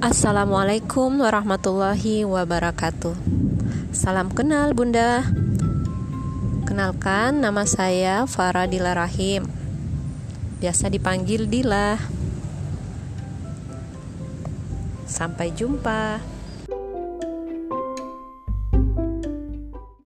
Assalamualaikum warahmatullahi wabarakatuh. Salam kenal, Bunda. Kenalkan, nama saya Farah Dila Rahim. Biasa dipanggil Dila. Sampai jumpa.